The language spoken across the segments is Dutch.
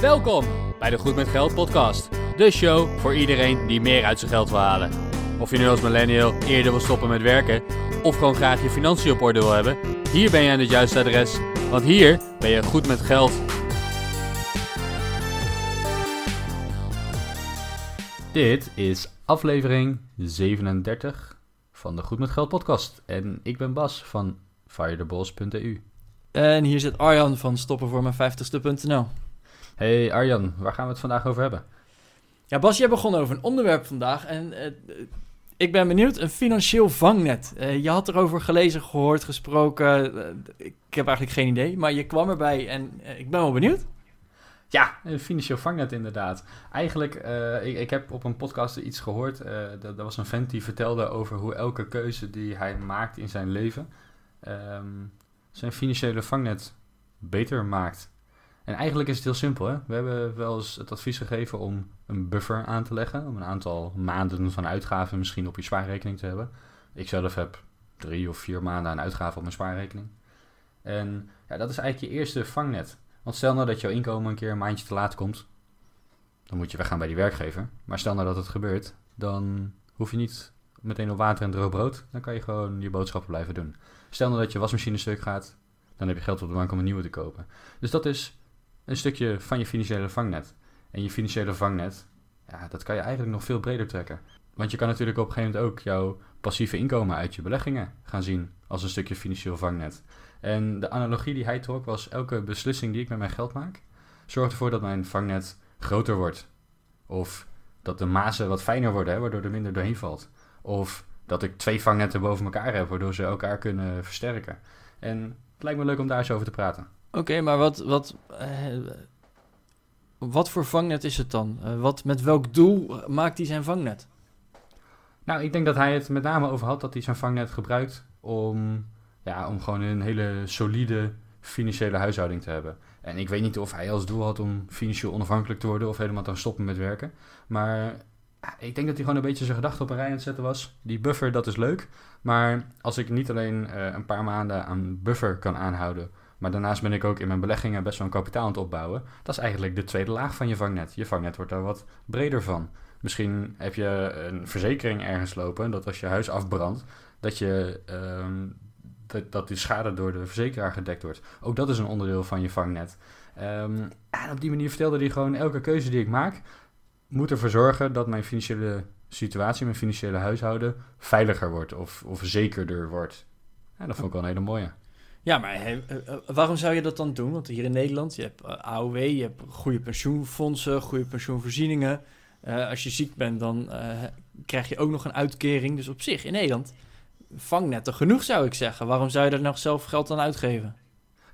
Welkom bij de Goed met Geld podcast. De show voor iedereen die meer uit zijn geld wil halen. Of je nu als millennial eerder wil stoppen met werken of gewoon graag je financiën op orde wil hebben, hier ben je aan het juiste adres, want hier ben je goed met geld. Dit is aflevering 37 van de Goed met Geld podcast en ik ben Bas van firetheboss.eu. En hier zit Arjan van stoppenvoormijn50ste.nl. Hey Arjan, waar gaan we het vandaag over hebben? Ja, Bas, jij begon over een onderwerp vandaag en uh, ik ben benieuwd, een financieel vangnet. Uh, je had erover gelezen, gehoord, gesproken. Uh, ik heb eigenlijk geen idee, maar je kwam erbij en ik ben wel benieuwd. Ja, een financieel vangnet inderdaad. Eigenlijk, ik, ik, heb op een podcast iets gehoord. dat, was een vent die vertelde over hoe elke keuze die hij maakt in zijn leven... Um, zijn financiële vangnet beter maakt. En eigenlijk is het heel simpel. Hè? We hebben wel eens het advies gegeven om een buffer aan te leggen. Om een aantal maanden van uitgaven misschien op je spaarrekening te hebben. Ik zelf heb drie of vier maanden aan uitgaven op mijn spaarrekening. En ja, dat is eigenlijk je eerste vangnet. Want stel nou dat jouw inkomen een keer een maandje te laat komt. Dan moet je weggaan bij die werkgever. Maar stel nou dat het gebeurt, dan hoef je niet meteen op water en droog brood. Dan kan je gewoon je boodschappen blijven doen. Stel nou dat je wasmachine stuk gaat, dan heb je geld op de bank om een nieuwe te kopen. Dus dat is een stukje van je financiële vangnet. En je financiële vangnet, ja, dat kan je eigenlijk nog veel breder trekken. Want je kan natuurlijk op een gegeven moment ook jouw passieve inkomen uit je beleggingen gaan zien als een stukje financieel vangnet. En de analogie die hij trok was: elke beslissing die ik met mijn geld maak, zorgt ervoor dat mijn vangnet groter wordt. Of dat de mazen wat fijner worden, hè, waardoor er minder doorheen valt. Of dat ik twee vangnetten boven elkaar heb, waardoor ze elkaar kunnen versterken. En het lijkt me leuk om daar eens over te praten. Oké, maar wat, wat, uh, wat voor vangnet is het dan? Uh, wat, met welk doel maakt hij zijn vangnet? Nou, ik denk dat hij het met name over had dat hij zijn vangnet gebruikt om, ja, om gewoon een hele solide financiële huishouding te hebben. En ik weet niet of hij als doel had om financieel onafhankelijk te worden of helemaal te stoppen met werken. Maar ik denk dat hij gewoon een beetje zijn gedachten op een rij aan het zetten was. Die buffer, dat is leuk. Maar als ik niet alleen uh, een paar maanden aan buffer kan aanhouden, maar daarnaast ben ik ook in mijn beleggingen best wel een kapitaal aan het opbouwen. Dat is eigenlijk de tweede laag van je vangnet. Je vangnet wordt daar wat breder van. Misschien heb je een verzekering ergens lopen, dat als je huis afbrandt, dat, je, um, dat, die schade door de verzekeraar gedekt wordt. Ook dat is een onderdeel van je vangnet. Um, en op die manier vertelde hij gewoon elke keuze die ik maak, moet ervoor zorgen dat mijn financiële situatie, mijn financiële huishouden veiliger wordt of, of zekerder wordt. Ja, dat vond ik wel een hele mooie. Ja, maar eh, eh, waarom zou je dat dan doen? Want hier in Nederland, je hebt eh, AOW, je hebt goede pensioenfondsen, goede pensioenvoorzieningen. Als je ziek bent, dan krijg je ook nog een uitkering. Dus op zich, in Nederland, vangnetten genoeg zou ik zeggen. Waarom zou je er nog zelf geld aan uitgeven?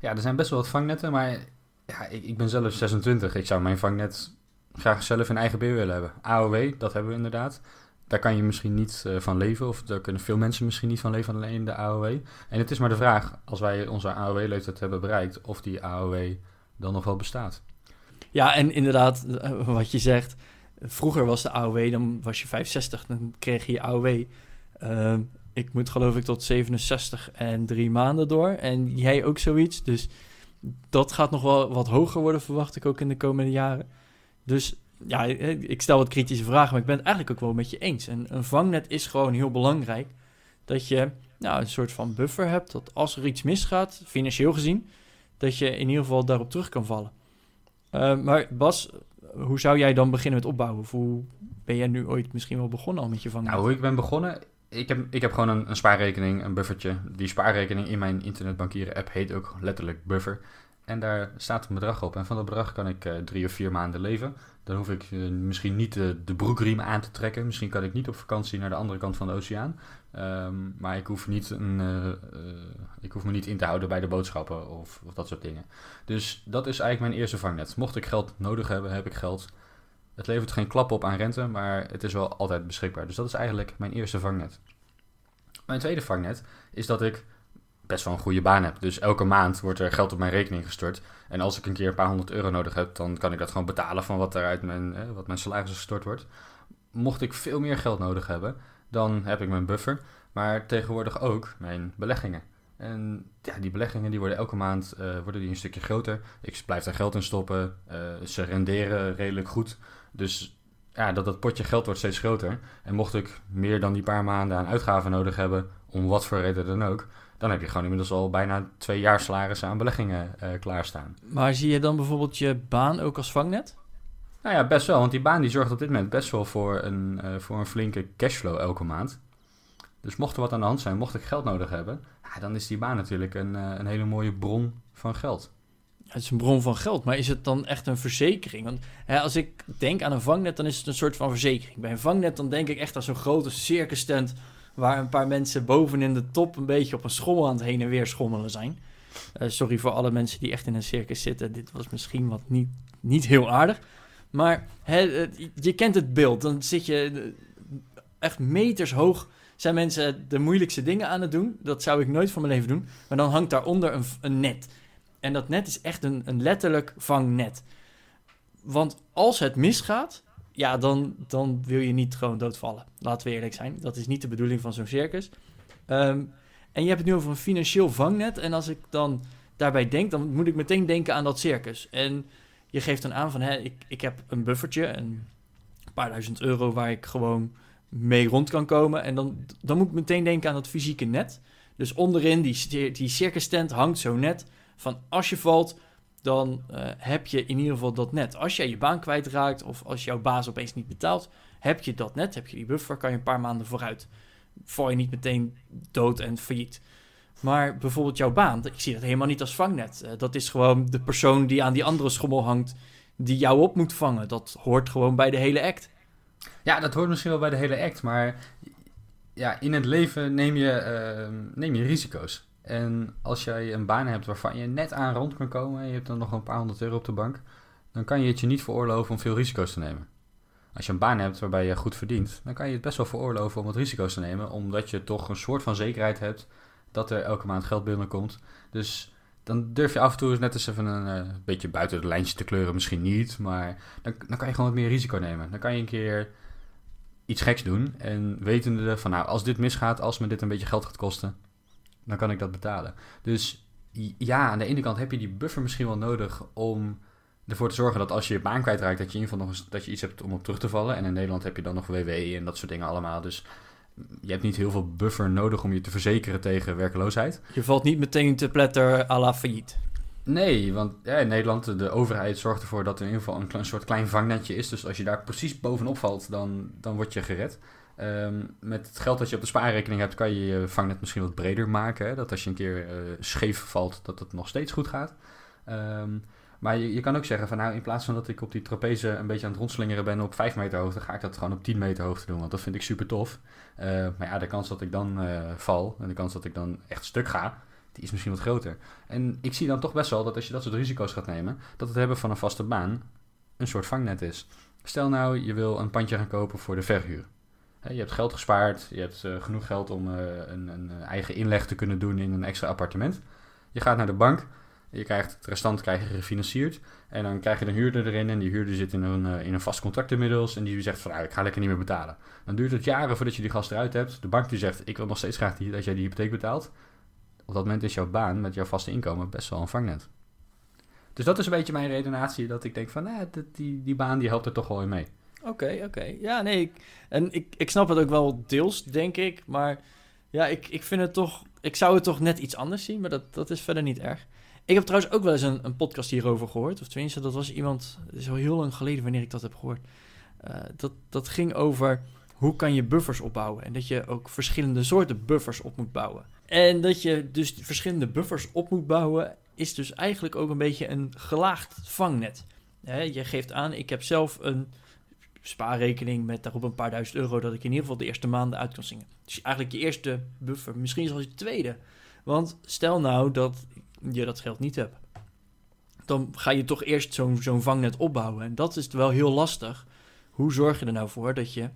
Ja, er zijn best wel wat vangnetten, maar ja, ik, ik ben zelf 26. Ik zou mijn vangnet graag zelf een eigen beheer willen hebben. AOW, dat hebben we inderdaad. Daar kan je misschien niet uh, van leven, of daar kunnen veel mensen misschien niet van leven, alleen de AOW. En het is maar de vraag, als wij onze AOW-leeftijd hebben bereikt, of die AOW dan nog wel bestaat. Ja, en inderdaad, eh, wat je zegt, vroeger was de AOW, dan was je 65, dan kreeg je AOW. Ehm, ik moet geloof ik tot 67 en drie maanden door. En jij ook zoiets. Dus dat gaat nog wel wat hoger worden, verwacht ik ook in de komende jaren. Dus ja, ik stel wat kritische vragen, maar ik ben het eigenlijk ook wel met je eens. En een vangnet is gewoon heel belangrijk. Dat je nou, een soort van buffer hebt, dat als er iets misgaat, financieel gezien, dat je in ieder geval daarop terug kan vallen. Uh, maar Bas, hoe zou jij dan beginnen met opbouwen? Of hoe ben jij nu ooit misschien wel begonnen al met je vangnet? Nou, hoe ik ben begonnen, ik heb, ik heb gewoon een, een spaarrekening, een buffertje. Die spaarrekening in mijn internetbankieren app heet ook letterlijk buffer. En daar staat een bedrag op. En van dat bedrag kan ik uh, drie of vier maanden leven. Dan hoef ik uh, misschien niet de, de broekriem aan te trekken. Misschien kan ik niet op vakantie naar de andere kant van de oceaan. Um, maar ik hoef, niet een, uh, ik hoef me niet in te houden bij de boodschappen of, of, dat soort dingen. Dus dat is eigenlijk mijn eerste vangnet. Mocht ik geld nodig hebben, heb ik geld. Het levert geen klap op aan rente, maar het is wel altijd beschikbaar. Dus dat is eigenlijk mijn eerste vangnet. Mijn tweede vangnet is dat ik best wel een goede baan heb. Dus elke maand wordt er geld op mijn rekening gestort. En als ik een keer een paar honderd euro nodig heb, dan kan ik dat gewoon betalen van wat er uit mijn, eh, wat mijn salaris gestort wordt. Mocht ik veel meer geld nodig hebben, dan heb ik mijn buffer. Maar tegenwoordig ook mijn beleggingen. En ja, die beleggingen die worden elke maand eh, worden die een stukje groter. Ik blijf daar geld in stoppen. Uh, ze renderen redelijk goed. Dus ja, dat dat potje geld wordt steeds groter. En mocht ik meer dan die paar maanden aan uitgaven nodig hebben, om wat voor reden dan ook, dan heb je gewoon inmiddels al bijna twee jaar salarissen aan beleggingen uh, klaarstaan. Maar zie je dan bijvoorbeeld je baan ook als vangnet? Nou ja, best wel. Want die baan die zorgt op dit moment best wel voor een, uh, voor een flinke cashflow elke maand. Dus mocht er wat aan de hand zijn, mocht ik geld nodig hebben, ja, dan is die baan natuurlijk een, uh, een hele mooie bron van geld. Het is een bron van geld, maar is het dan echt een verzekering? Want hè, als ik denk aan een vangnet, dan is het een soort van verzekering. Bij een vangnet dan denk ik echt aan zo'n grote circus tent waar een paar mensen boven in de top een beetje op een schommel aan het heen en weer schommelen zijn. Uh, sorry voor alle mensen die echt in een circus zitten. Dit was misschien wat niet, niet heel aardig. Maar je kent het beeld. Dan zit je echt meters hoog. Zijn mensen de moeilijkste dingen aan het doen? Dat zou ik nooit van mijn leven doen. Maar dan hangt daaronder een, een net. En dat net is echt een, een letterlijk vangnet. Want als het misgaat, ja, dan, dan wil je niet gewoon doodvallen. Laten we eerlijk zijn. Dat is niet de bedoeling van zo'n circus. Um, en je hebt het nu over een financieel vangnet. En als ik dan daarbij denk, dan moet ik meteen denken aan dat circus. En je geeft dan aan van, hè, ik, ik heb een buffertje, een paar duizend euro waar ik gewoon mee rond kan komen. En dan, dan moet ik meteen denken aan dat fysieke net. Dus onderin die, die circus tent hangt zo net van als je valt, dan uh, heb je in ieder geval dat net. Als jij je baan kwijtraakt of als jouw baas opeens niet betaalt, heb je dat net, heb je die buffer, kan je een paar maanden vooruit. Val je niet meteen dood en failliet. Maar bijvoorbeeld jouw baan, ik zie dat helemaal niet als vangnet. Uh, dat is gewoon de persoon die aan die andere schommel hangt, die jou op moet vangen. Dat hoort gewoon bij de hele act. Ja, dat hoort misschien wel bij de hele act, maar ja, in het leven neem je, uh, neem je risico's. En als jij een baan hebt waarvan je net aan rond kan komen en je hebt dan nog een paar honderd euro op de bank, dan kan je het je niet veroorloven om veel risico's te nemen. Als je een baan hebt waarbij je goed verdient, dan kan je het best wel veroorloven om wat risico's te nemen, omdat je toch een soort van zekerheid hebt dat er elke maand geld binnenkomt. Dus dan durf je af en toe eens net eens even een uh, beetje buiten de lijntje te kleuren, misschien niet, maar dan, dan kan je gewoon wat meer risico nemen. Dan kan je een keer iets geks doen en wetende van nou, als dit misgaat, als me dit een beetje geld gaat kosten, dan kan ik dat betalen. Dus ja, aan de ene kant heb je die buffer misschien wel nodig om ervoor te zorgen dat als je je baan kwijtraakt, dat je in ieder geval nog eens, dat je iets hebt om op terug te vallen. En in Nederland heb je dan nog WW en dat soort dingen allemaal. Dus je hebt niet heel veel buffer nodig om je te verzekeren tegen werkloosheid. Je valt niet meteen te pletter à la failliet. Nee, want ja, in Nederland, de overheid zorgt ervoor dat er in ieder geval een, een soort klein vangnetje is. Dus als je daar precies bovenop valt, dan, dan word je gered. Um, met het geld dat je op de spaarrekening hebt, kan je je vangnet misschien wat breder maken. Hè? Dat als je een keer uh, scheef valt, dat het nog steeds goed gaat. Um, maar je, je, kan ook zeggen van nou, in plaats van dat ik op die trapeze een beetje aan het rondslingeren ben op 5 meter hoogte, ga ik dat gewoon op 10 meter hoogte doen. Want dat vind ik super tof. Uh, maar ja, de kans dat ik dan uh, val en de kans dat ik dan echt stuk ga, die is misschien wat groter. En ik zie dan toch best wel dat als je dat soort risico's gaat nemen, dat het hebben van een vaste baan een soort vangnet is. Stel nou, je wil een pandje gaan kopen voor de verhuur. Je hebt geld gespaard, je hebt uh, genoeg geld om uh, een, een, eigen inleg te kunnen doen in een extra appartement. Je gaat naar de bank, je krijgt het restant krijg je gefinancierd. En dan krijg je een huurder erin en die huurder zit in een, in een vast contract inmiddels. En die zegt van, nou, ik ga lekker niet meer betalen. Dan duurt het jaren voordat je die gast eruit hebt. De bank die zegt, ik wil nog steeds graag dat jij die hypotheek betaalt. Op dat moment is jouw baan met jouw vaste inkomen best wel een vangnet. Dus dat is een beetje mijn redenatie, dat ik denk van, nou, die, die baan die helpt er toch wel in mee. Oké, oké. Ja, nee, ik, en ik, ik snap het ook wel deels, denk ik. Maar ja, ik, ik vind het toch... Ik zou het toch net iets anders zien, maar dat, dat is verder niet erg. Ik heb trouwens ook wel eens een, een podcast hierover gehoord. Of tenminste, dat was iemand... Het is al heel lang geleden wanneer ik dat heb gehoord. Uh, dat, dat ging over hoe kan je buffers opbouwen. En dat je ook verschillende soorten buffers op moet bouwen. En dat je dus verschillende buffers op moet bouwen... is dus eigenlijk ook een beetje een gelaagd vangnet. Je geeft aan, ik heb zelf een spaarrekening met daarop een paar duizend euro, dat ik in ieder geval de eerste maanden uit kan zingen. Dus eigenlijk je eerste buffer, misschien zelfs je tweede. Want stel nou dat je dat geld niet hebt. Dan ga je toch eerst zo'n zo'n vangnet opbouwen. En dat is wel heel lastig. Hoe zorg je er nou voor dat je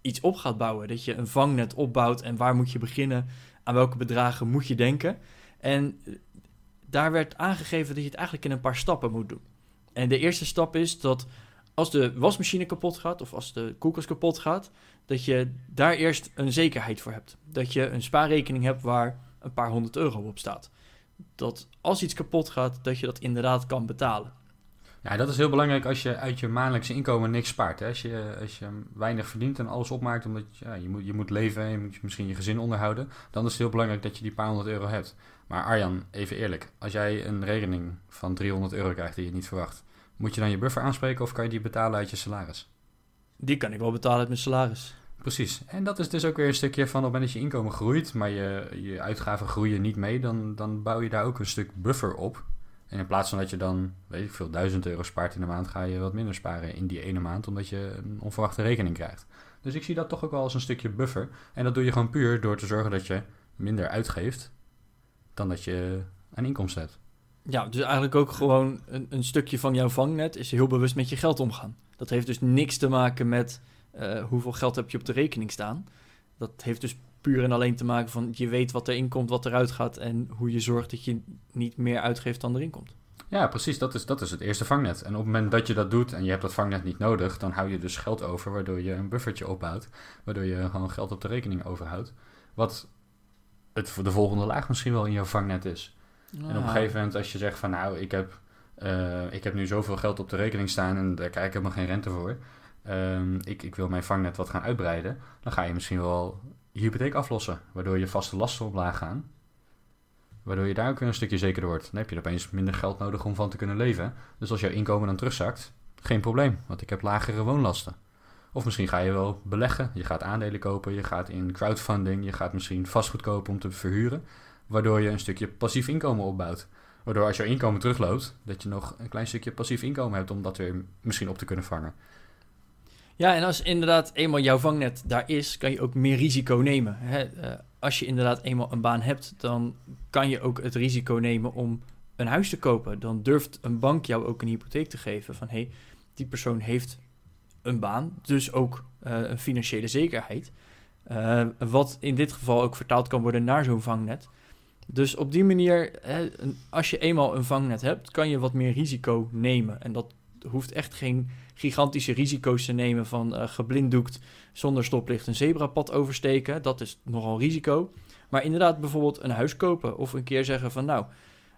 iets op gaat bouwen? Dat je een vangnet opbouwt en waar moet je beginnen? Aan welke bedragen moet je denken? En daar werd aangegeven dat je het eigenlijk in een paar stappen moet doen. En de eerste stap is dat als de wasmachine kapot gaat of als de koelkast kapot gaat, dat je daar eerst een zekerheid voor hebt. Dat je een spaarrekening hebt waar een paar honderd euro op staat. Dat als iets kapot gaat, dat je dat inderdaad kan betalen. Ja, dat is heel belangrijk als je uit je maandelijkse inkomen niks spaart. Hè? Als, je, als je weinig verdient en alles opmaakt omdat ja, je, moet, je moet leven en je moet misschien je gezin onderhouden, dan is het heel belangrijk dat je die paar honderd euro hebt. Maar Arjan, even eerlijk, als jij een rekening van 300 euro krijgt die je niet verwacht, moet je dan je buffer aanspreken of kan je die betalen uit je salaris? Die kan ik wel betalen uit mijn salaris. Precies. En dat is dus ook weer een stukje van op het moment dat je inkomen groeit, maar je, je uitgaven groeien niet mee, dan, dan bouw je daar ook een stuk buffer op. En in plaats van dat je dan, weet ik veel, 1000 euro spaart in de maand, ga je wat minder sparen in die ene maand, omdat je een onverwachte rekening krijgt. Dus ik zie dat toch ook wel als een stukje buffer. En dat doe je gewoon puur door te zorgen dat je minder uitgeeft dan dat je aan inkomsten hebt. Ja, dus eigenlijk ook gewoon een, een stukje van jouw vangnet is heel bewust met je geld omgaan. Dat heeft dus niks te maken met uh, hoeveel geld heb je op de rekening staan. Dat heeft dus puur en alleen te maken van je weet wat erin komt, wat eruit gaat en hoe je zorgt dat je niet meer uitgeeft dan erin komt. Ja, precies. Dat is, dat is het eerste vangnet. En op het moment dat je dat doet en je hebt dat vangnet niet nodig, dan hou je dus geld over, waardoor je een buffertje opbouwt, waardoor je gewoon geld op de rekening overhoudt. Wat het de volgende laag misschien wel in jouw vangnet is. En op een gegeven moment, als je zegt van nou, ik heb, uh, ik heb nu zoveel geld op de rekening staan en daar krijg ik helemaal geen rente voor. Um, ik, ik wil mijn vangnet wat gaan uitbreiden. Dan ga je misschien wel je hypotheek aflossen, waardoor je vaste lasten omlaag gaan. Waardoor je daar ook weer een stukje zekerder wordt. Dan heb je opeens minder geld nodig om van te kunnen leven. Dus als jouw inkomen dan terugzakt, geen probleem, want ik heb lagere woonlasten. Of misschien ga je wel beleggen. Je gaat aandelen kopen, je gaat in crowdfunding, je gaat misschien vastgoed kopen om te verhuren. Waardoor je een stukje passief inkomen opbouwt. Waardoor als jouw inkomen terugloopt, dat je nog een klein stukje passief inkomen hebt om dat weer misschien op te kunnen vangen. Ja, en als inderdaad eenmaal jouw vangnet daar is, kan je ook meer risico nemen. Hè? Uh, als je inderdaad eenmaal een baan hebt, dan kan je ook het risico nemen om een huis te kopen. Dan durft een bank jou ook een hypotheek te geven van hé, hey, die persoon heeft een baan, dus ook uh, een financiële zekerheid. Uh, wat in dit geval ook vertaald kan worden naar zo'n vangnet. Dus op die manier, hè, als je eenmaal een vangnet hebt, kan je wat meer risico nemen. En dat hoeft echt geen gigantische risico's te nemen van uh, geblinddoekt zonder stoplicht een zebrapad oversteken. Dat is nogal risico. Maar inderdaad bijvoorbeeld een huis kopen of een keer zeggen van nou,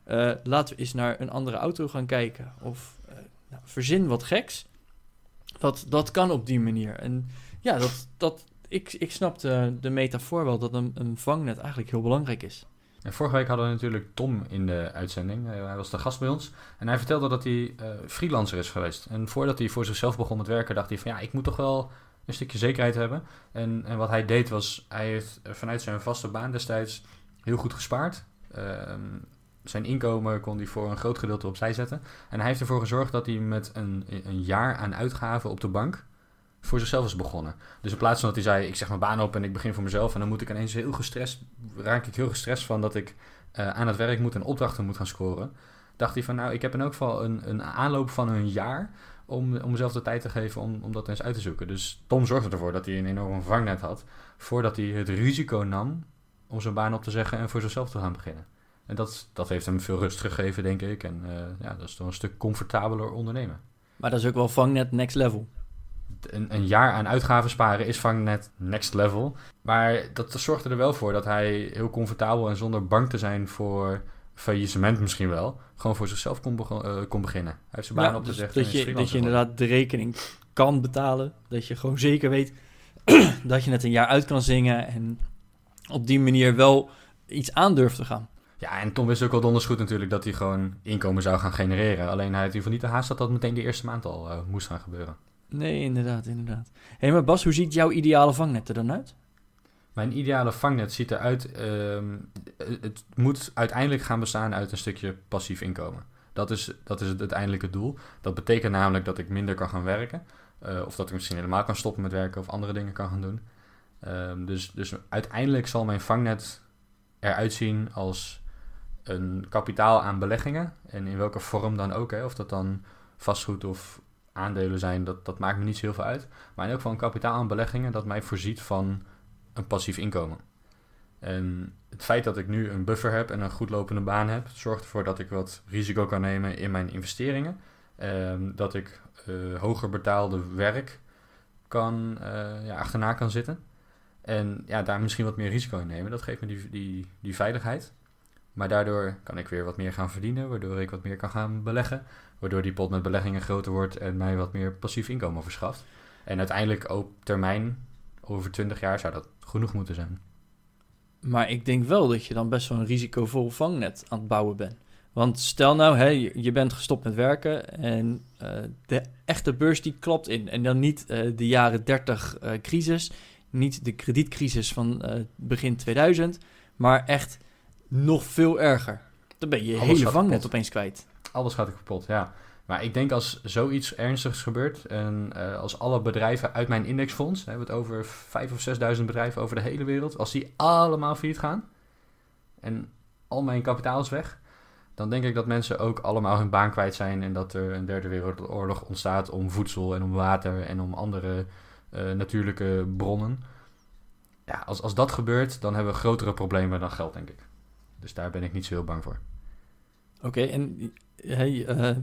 uh, laten we eens naar een andere auto gaan kijken. Of uh, nou, verzin wat geks. Dat, dat kan op die manier. En ja, dat, dat, ik, ik snap de, de metafoor wel dat een, een vangnet eigenlijk heel belangrijk is. En vorige week hadden we natuurlijk Tom in de uitzending. hij was de gast bij ons. En hij vertelde dat hij uh, freelancer is geweest. En voordat hij voor zichzelf begon met werken, dacht hij van ja, ik moet toch wel een stukje zekerheid hebben. En, en wat hij deed was, hij heeft vanuit zijn vaste baan destijds heel goed gespaard. Ehm, zijn inkomen kon hij voor een groot gedeelte opzij zetten. En hij heeft ervoor gezorgd dat hij met een, een jaar aan uitgaven op de bank voor zichzelf is begonnen. Dus in plaats van dat hij zei, ik zeg mijn baan op en ik begin voor mezelf... en dan moet ik ineens heel gestrest, raak ik heel gestrest van dat ik uh, aan het werk moet en opdrachten moet gaan scoren... dacht hij van, nou, ik heb in elk geval een, een aanloop van een jaar... om, om mezelf de tijd te geven om, om dat eens uit te zoeken. Dus Tom zorgde ervoor dat hij een enorm vangnet had... voordat hij het risico nam om zijn baan op te zeggen en voor zichzelf te gaan beginnen. En dat, dat heeft hem veel rust gegeven, denk ik. En uh, ja, dat is toch een stuk comfortabeler ondernemen. Maar dat is ook wel vangnet next level een, een, jaar aan uitgaven sparen is vangnet next level. Maar dat zorgde er wel voor dat hij heel comfortabel en zonder bang te zijn voor faillissement misschien wel, gewoon voor zichzelf kon, uh, kon beginnen. Hij heeft zijn baan op te dus zeggen. Dat je, dat je inderdaad de rekening kan betalen. Dat je gewoon zeker weet dat je het een jaar uit kan zingen. En op die manier wel iets aan durft te gaan. Ja, en Tom wist ook wel donders goed natuurlijk dat hij gewoon inkomen zou gaan genereren. Alleen hij had in ieder geval niet de haast dat dat meteen de eerste maand al uh, moest gaan gebeuren. Nee, inderdaad, inderdaad. Hé, hey, maar Bas, hoe ziet jouw ideale vangnet er dan uit? Mijn ideale vangnet ziet eruit... Um, het moet uiteindelijk gaan bestaan uit een stukje passief inkomen. Dat is, dat is het uiteindelijke doel. Dat betekent namelijk dat ik minder kan gaan werken. Uh, of dat ik misschien helemaal kan stoppen met werken of andere dingen kan gaan doen. Um, dus, dus uiteindelijk zal mijn vangnet eruit zien als een kapitaal aan beleggingen. En in welke vorm dan ook. Hè. Of dat dan vastgoed of aandelen zijn, dat, dat maakt me niet zo heel veel uit. Maar in geval een kapitaal aan beleggingen dat mij voorziet van een passief inkomen. En het feit dat ik nu een buffer heb en een goed lopende baan heb, zorgt ervoor dat ik wat risico kan nemen in mijn investeringen. Um, dat ik uh, hoger betaalde werk kan, uh, ja, achterna kan zitten. En ja, daar misschien wat meer risico in nemen. Dat geeft me die, die, die veiligheid. Maar daardoor kan ik weer wat meer gaan verdienen, waardoor ik wat meer kan gaan beleggen. Waardoor die pot met beleggingen groter wordt en mij wat meer passief inkomen verschaft. En uiteindelijk op termijn, over 20 jaar, zou dat genoeg moeten zijn. Maar ik denk wel dat je dan best wel een risicovol vangnet aan het bouwen bent. Want stel nou, hè, je bent gestopt met werken en uh, de echte beurs die klapt in. En dan niet uh, de jaren 30 uh, crisis, niet de kredietcrisis van begin 2000, maar echt nog veel erger. Dan ben je je hele vangnet opeens kwijt. Alles gaat er kapot, ja. Maar ik denk als zoiets ernstigs gebeurt en uh, als alle bedrijven uit mijn indexfonds, we hebben het over 5.000 of 6.000 bedrijven over de hele wereld, als die allemaal failliet gaan en al mijn kapitaal is weg, dan denk ik dat mensen ook allemaal hun baan kwijt zijn en dat er een derde wereldoorlog ontstaat om voedsel en om water en om andere uh, natuurlijke bronnen. Ja, als, als dat gebeurt, dan hebben we grotere problemen dan geld, denk ik. Dus daar ben ik niet zo heel bang voor. Oké, en hey, uh,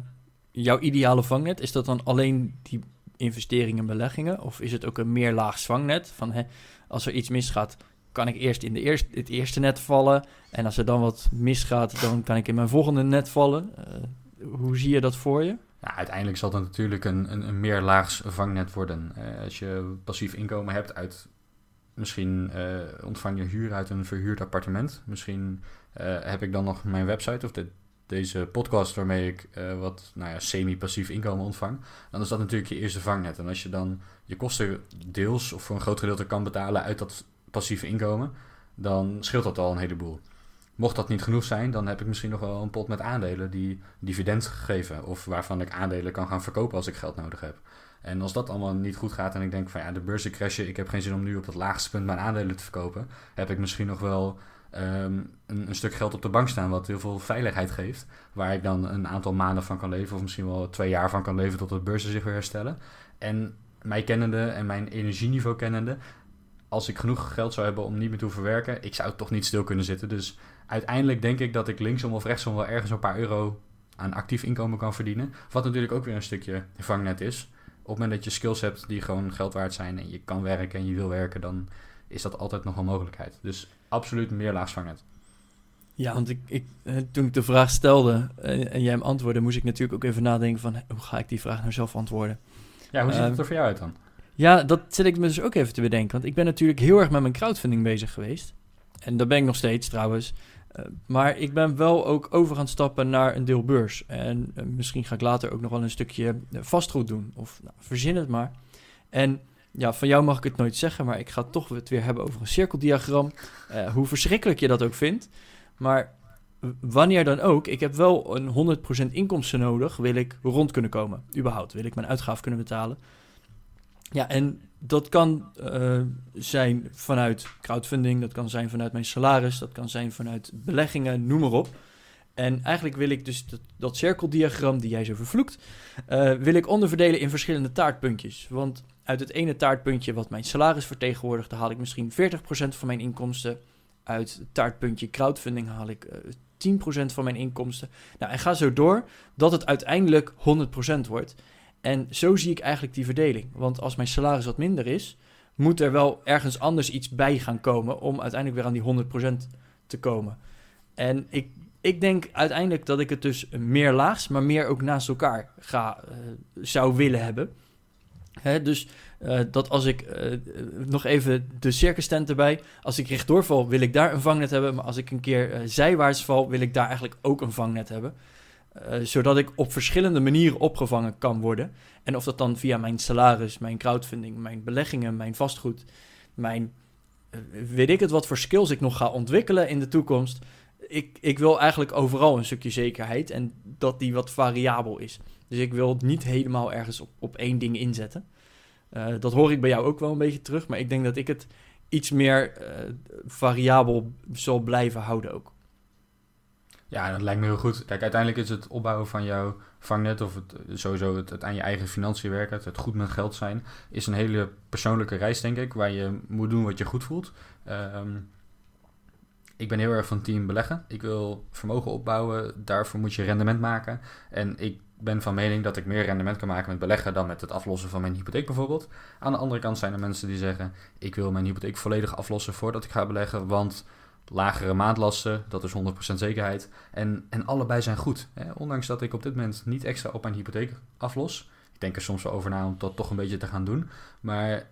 jouw ideale vangnet, is dat dan alleen die investeringen en beleggingen? Of is het ook een meerlaags vangnet? Van hè, als er iets misgaat, kan ik eerst in de eerste, het eerste net vallen. En als er dan wat misgaat, dan kan ik in mijn volgende net vallen. Uh, hoe zie je dat voor je? Ja, uiteindelijk zal het natuurlijk een, een, een meerlaags vangnet worden. Uh, als je passief inkomen hebt uit... Misschien uh, ontvang je huur uit een verhuurd appartement. Misschien heb ik dan nog mijn website of de deze podcast waarmee ik uh, wat nou ja, semi-passief inkomen ontvang, dan is dat natuurlijk je eerste vangnet. En als je dan je kosten deels of voor een groot gedeelte kan betalen uit dat passieve inkomen, dan scheelt dat al een heleboel. Mocht dat niet genoeg zijn, dan heb ik misschien nog wel een pot met aandelen die dividend geven. Of waarvan ik aandelen kan gaan verkopen als ik geld nodig heb. En als dat allemaal niet goed gaat en ik denk van ja, de beurzen crashen, ik heb geen zin om nu op dat laagste punt mijn aandelen te verkopen, heb ik misschien nog wel een, een, stuk geld op de bank staan wat heel veel veiligheid geeft. Waar ik dan een aantal maanden van kan leven of misschien wel twee jaar van kan leven tot de beurzen zich weer herstellen. En mij kennende en mijn energieniveau kennende, als ik genoeg geld zou hebben om niet meer te hoeven werken, ik zou toch niet stil kunnen zitten. Dus uiteindelijk denk ik dat ik linksom of rechtsom wel ergens een paar euro aan actief inkomen kan verdienen. Wat natuurlijk ook weer een stukje vangnet is. Op het moment dat je skills hebt die gewoon geld waard zijn en je kan werken en je wil werken, dan is dat altijd nog een mogelijkheid. Dus absoluut meer laagsvangnet. Ja, want ik, ik, eh, toen ik de vraag stelde en, en jij hem antwoordde, moest ik natuurlijk ook even nadenken van hoe ga ik die vraag nou zelf antwoorden. Ja, hoe ziet het ehm, er voor jou uit dan? Ja, dat zit ik me dus ook even te bedenken. Want ik ben natuurlijk heel erg met mijn crowdfunding bezig geweest. En dat ben ik nog steeds trouwens. Uh, maar ik ben wel ook over gaan stappen naar een deel beurs. En uh, misschien ga ik later ook nog wel een stukje vastgoed doen. Of nou, verzin het maar. En ja, van jou mag ik het nooit zeggen, maar ik ga toch het weer hebben over een cirkeldiagram. Uh, hoe verschrikkelijk je dat ook vindt. Maar wanneer dan ook, ik heb wel een 100% inkomsten nodig, wil ik rond kunnen komen. Überhaupt, wil ik mijn uitgaven kunnen betalen. Ja, en dat kan uh, zijn vanuit crowdfunding, dat kan zijn vanuit mijn salaris, dat kan zijn vanuit beleggingen, noem maar op. En eigenlijk wil ik dus dat, cirkeldiagram die jij zo vervloekt, uh, wil ik onderverdelen in verschillende taartpuntjes. Want uit het ene taartpuntje wat mijn salaris vertegenwoordigt, haal ik misschien 40% van mijn inkomsten. Uit het taartpuntje crowdfunding haal ik uh, 10% van mijn inkomsten. Nou, en ga zo door dat het uiteindelijk 100% wordt. En zo zie ik eigenlijk die verdeling. Want als mijn salaris wat minder is, moet er wel ergens anders iets bij gaan komen om uiteindelijk weer aan die 100% te komen. En ik, ik denk uiteindelijk dat ik het dus meer laags, maar meer ook naast elkaar ga, uh, zou willen hebben. Hè, dus uh, dat als ik uh, nog even de circus tent erbij. Als ik rechtdoor val, wil ik daar een vangnet hebben. Maar als ik een keer zijwaarts val, wil ik daar eigenlijk ook een vangnet hebben. zodat ik op verschillende manieren opgevangen kan worden. En of dat dan via mijn salaris, mijn crowdfunding, mijn beleggingen, mijn vastgoed, mijn weet ik het wat voor skills ik nog ga ontwikkelen in de toekomst. Ik, ik wil eigenlijk overal een stukje zekerheid en dat die wat variabel is. Dus ik wil niet helemaal ergens op, op één ding inzetten. Uh, dat hoor ik bij jou ook wel een beetje terug, maar ik denk dat ik het iets meer uh, variabel zal blijven houden ook. Ja, dat lijkt me heel goed. Kijk, uiteindelijk is het opbouwen van jouw vangnet of het, sowieso het, het, aan je eigen financiën werken, het, het, goed met geld zijn, is een hele persoonlijke reis, denk ik, waar je moet doen wat je goed voelt. Um, ik ben heel erg van team beleggen. Ik wil vermogen opbouwen, daarvoor moet je rendement maken. En ik ben van mening dat ik meer rendement kan maken met beleggen dan met het aflossen van mijn hypotheek bijvoorbeeld. Aan de andere kant zijn er mensen die zeggen: ik wil mijn hypotheek volledig aflossen voordat ik ga beleggen, want lagere maandlasten, dat is 100% zekerheid. En, en allebei zijn goed. Hè? Ondanks dat ik op dit moment niet extra op mijn hypotheek aflos. Ik denk er soms wel over na om dat toch een beetje te gaan doen. Maar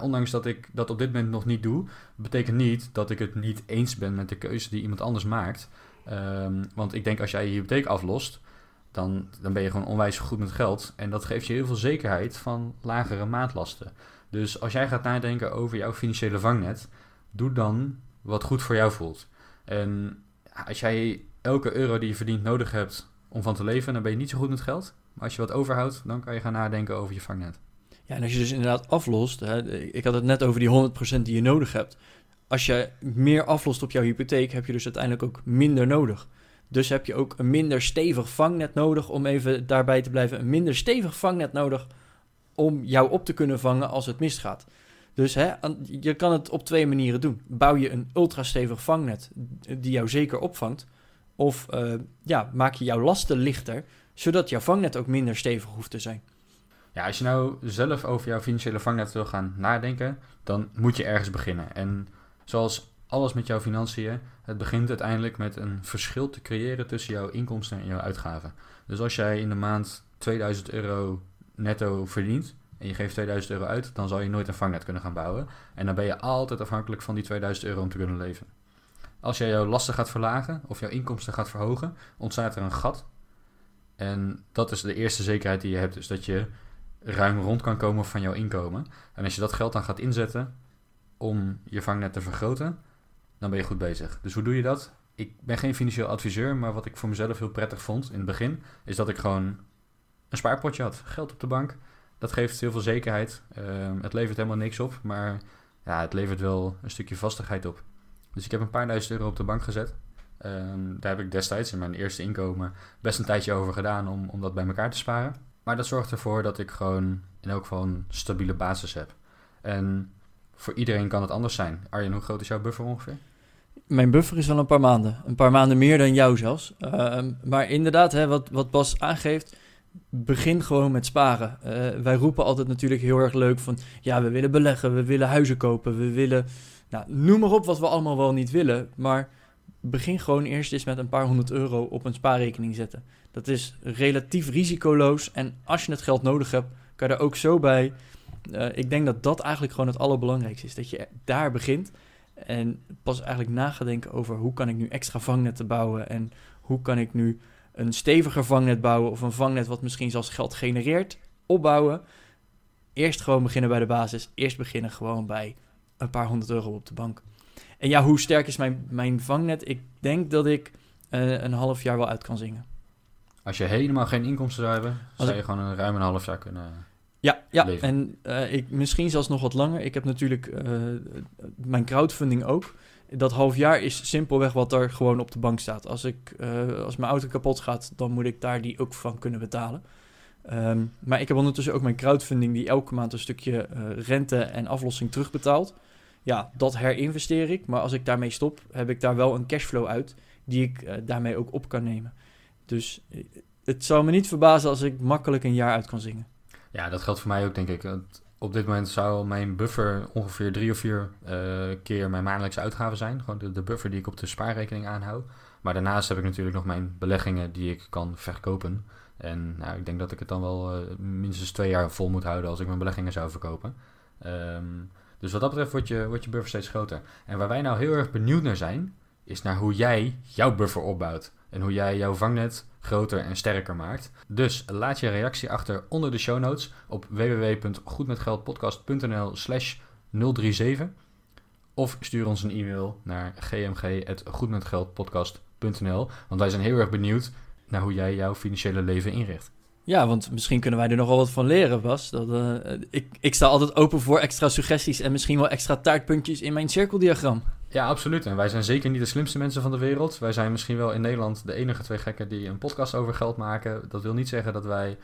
ondanks dat ik dat op dit moment nog niet doe, betekent niet dat ik het niet eens ben met de keuze die iemand anders maakt. Ehm, want ik denk als jij je hypotheek aflost, dan, dan ben je gewoon onwijs goed met geld. En dat geeft je heel veel zekerheid van lagere maandlasten. Dus als jij gaat nadenken over jouw financiële vangnet, doe dan wat goed voor jou voelt. En als jij elke euro die je verdient nodig hebt om van te leven, dan ben je niet zo goed met geld. Maar als je wat overhoudt, dan kan je gaan nadenken over je vangnet. Ja, en als je dus inderdaad aflost, hè, ik had het net over die 100% die je nodig hebt. Als je meer aflost op jouw hypotheek, heb je dus uiteindelijk ook minder nodig. Dus heb je ook een minder stevig vangnet nodig om even daarbij te blijven. Een minder stevig vangnet nodig om jou op te kunnen vangen als het misgaat. Dus hè, je kan het op twee manieren doen. Bouw je een ultra stevig vangnet die jou zeker opvangt. Of uh, ja, maak je jouw lasten lichter, zodat jouw vangnet ook minder stevig hoeft te zijn. Ja, als je nou zelf over jouw financiële vangnet wil gaan nadenken, dan moet je ergens beginnen. En zoals alles met jouw financiën, het begint uiteindelijk met een verschil te creëren tussen jouw inkomsten en jouw uitgaven. Dus als jij in de maand 2000 euro netto verdient en je geeft 2000 euro uit, dan zal je nooit een vangnet kunnen gaan bouwen. En dan ben je altijd afhankelijk van die 2000 euro om te kunnen leven. Als jij jouw lasten gaat verlagen of jouw inkomsten gaat verhogen, ontstaat er een gat. En dat is de eerste zekerheid die je hebt, dus dat je ruim rond kan komen van jouw inkomen. En als je dat geld dan gaat inzetten om je vangnet te vergroten, dan ben je goed bezig. Dus hoe doe je dat? Ik ben geen financieel adviseur, maar wat ik voor mezelf heel prettig vond in het begin, is dat ik gewoon een spaarpotje had. Geld op de bank. Dat geeft heel veel zekerheid. Ehm, het levert helemaal niks op, maar ja, het levert wel een stukje vastigheid op. Dus ik heb een paar duizend euro op de bank gezet. Ehm, daar heb ik destijds in mijn eerste inkomen best een tijdje over gedaan om, om dat bij elkaar te sparen. Maar dat zorgt ervoor dat ik gewoon in elk geval een stabiele basis heb. En voor iedereen kan het anders zijn. Arjen, hoe groot is jouw buffer ongeveer? Mijn buffer is wel een paar maanden. Een paar maanden meer dan jou zelfs. Ehm, maar inderdaad, hè, wat, wat Bas aangeeft, begin gewoon met sparen. Uh, wij roepen altijd natuurlijk heel erg leuk van... ja, we willen beleggen, we willen huizen kopen, we willen... Nou, noem maar op wat we allemaal wel niet willen. Maar begin gewoon eerst eens met een paar honderd euro op een spaarrekening zetten. Dat is relatief risicoloos. En als je het geld nodig hebt, kan je er ook zo bij. Uh, ik denk dat dat eigenlijk gewoon het allerbelangrijkste is. Dat je daar begint. En pas eigenlijk nagedenken over hoe kan ik nu extra vangnetten bouwen. En hoe kan ik nu een steviger vangnet bouwen. Of een vangnet wat misschien zelfs geld genereert. Opbouwen. Eerst gewoon beginnen bij de basis. Eerst beginnen gewoon bij een paar honderd euro op de bank. En ja, hoe sterk is mijn, mijn vangnet? Ik denk dat ik uh, een half jaar wel uit kan zingen. Als je helemaal geen inkomsten zou hebben, zou je gewoon een ruim een half jaar kunnen. Ja, ja. en uh, ik, misschien zelfs nog wat langer. Ik heb natuurlijk uh, mijn crowdfunding ook. Dat half jaar is simpelweg wat er gewoon op de bank staat. Als, ik, uh, als mijn auto kapot gaat, dan moet ik daar die ook van kunnen betalen. Um, maar ik heb ondertussen ook mijn crowdfunding die elke maand een stukje rente en aflossing terugbetaalt. Ja, dat herinvesteer ik. Maar als ik daarmee stop, heb ik daar wel een cashflow uit die ik daarmee ook op kan nemen. Dus eh, het zou me niet verbazen als ik makkelijk een jaar uit kan zingen. Ja, dat geldt voor mij ook, denk ik. Op dit moment zou mijn buffer ongeveer drie of vier uh, keer mijn maandelijkse uitgaven zijn. Gewoon de, buffer die ik op de spaarrekening aanhoud. Maar daarnaast heb ik natuurlijk nog mijn beleggingen die ik kan verkopen. En nou, ik denk dat ik het dan wel minstens twee jaar vol moet houden als ik mijn beleggingen zou verkopen. Um, dus wat dat betreft wordt je, wordt je buffer steeds groter. En waar wij nou heel erg benieuwd naar zijn, is naar hoe jij jouw buffer opbouwt. En hoe jij jouw vangnet groter en sterker maakt. Dus laat je reactie achter onder de show notes op www.goedmetgeldpodcast.nl slash 037. Of stuur ons een e-mail naar gmg.goedmetgeldpodcast.nl Want wij zijn heel erg benieuwd naar hoe jij jouw financiële leven inricht. Ja, want misschien kunnen wij er nogal wat van leren, Bas. Dat, uh, ik, ik sta altijd open voor extra suggesties en misschien wel extra taartpuntjes in mijn cirkeldiagram. Ja, absoluut. En wij zijn zeker niet de slimste mensen van de wereld. Wij zijn misschien wel in Nederland de enige twee gekken die een podcast over geld maken. Dat wil niet zeggen dat wij.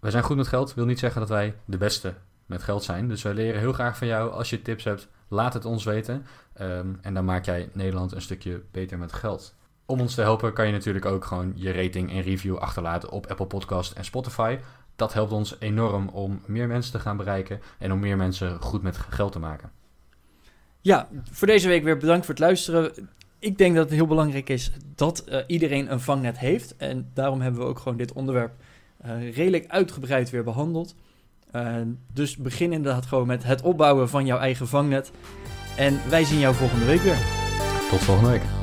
Wij zijn goed met geld, wil niet zeggen dat wij de beste met geld zijn. Dus wij leren heel graag van jou. Als je tips hebt, laat het ons weten. Um, en dan maak jij Nederland een stukje beter met geld. Om ons te helpen kan je natuurlijk ook gewoon je rating en review achterlaten op Apple Podcast en Spotify. Dat helpt ons enorm om meer mensen te gaan bereiken en om meer mensen goed met geld te maken. Ja, voor deze week weer bedankt voor het luisteren. Ik denk dat het heel belangrijk is dat uh, iedereen een vangnet heeft. En daarom hebben we ook gewoon dit onderwerp uh, redelijk uitgebreid weer behandeld. Uh, dus begin inderdaad gewoon met het opbouwen van jouw eigen vangnet. En wij zien jou volgende week weer. Tot volgende week.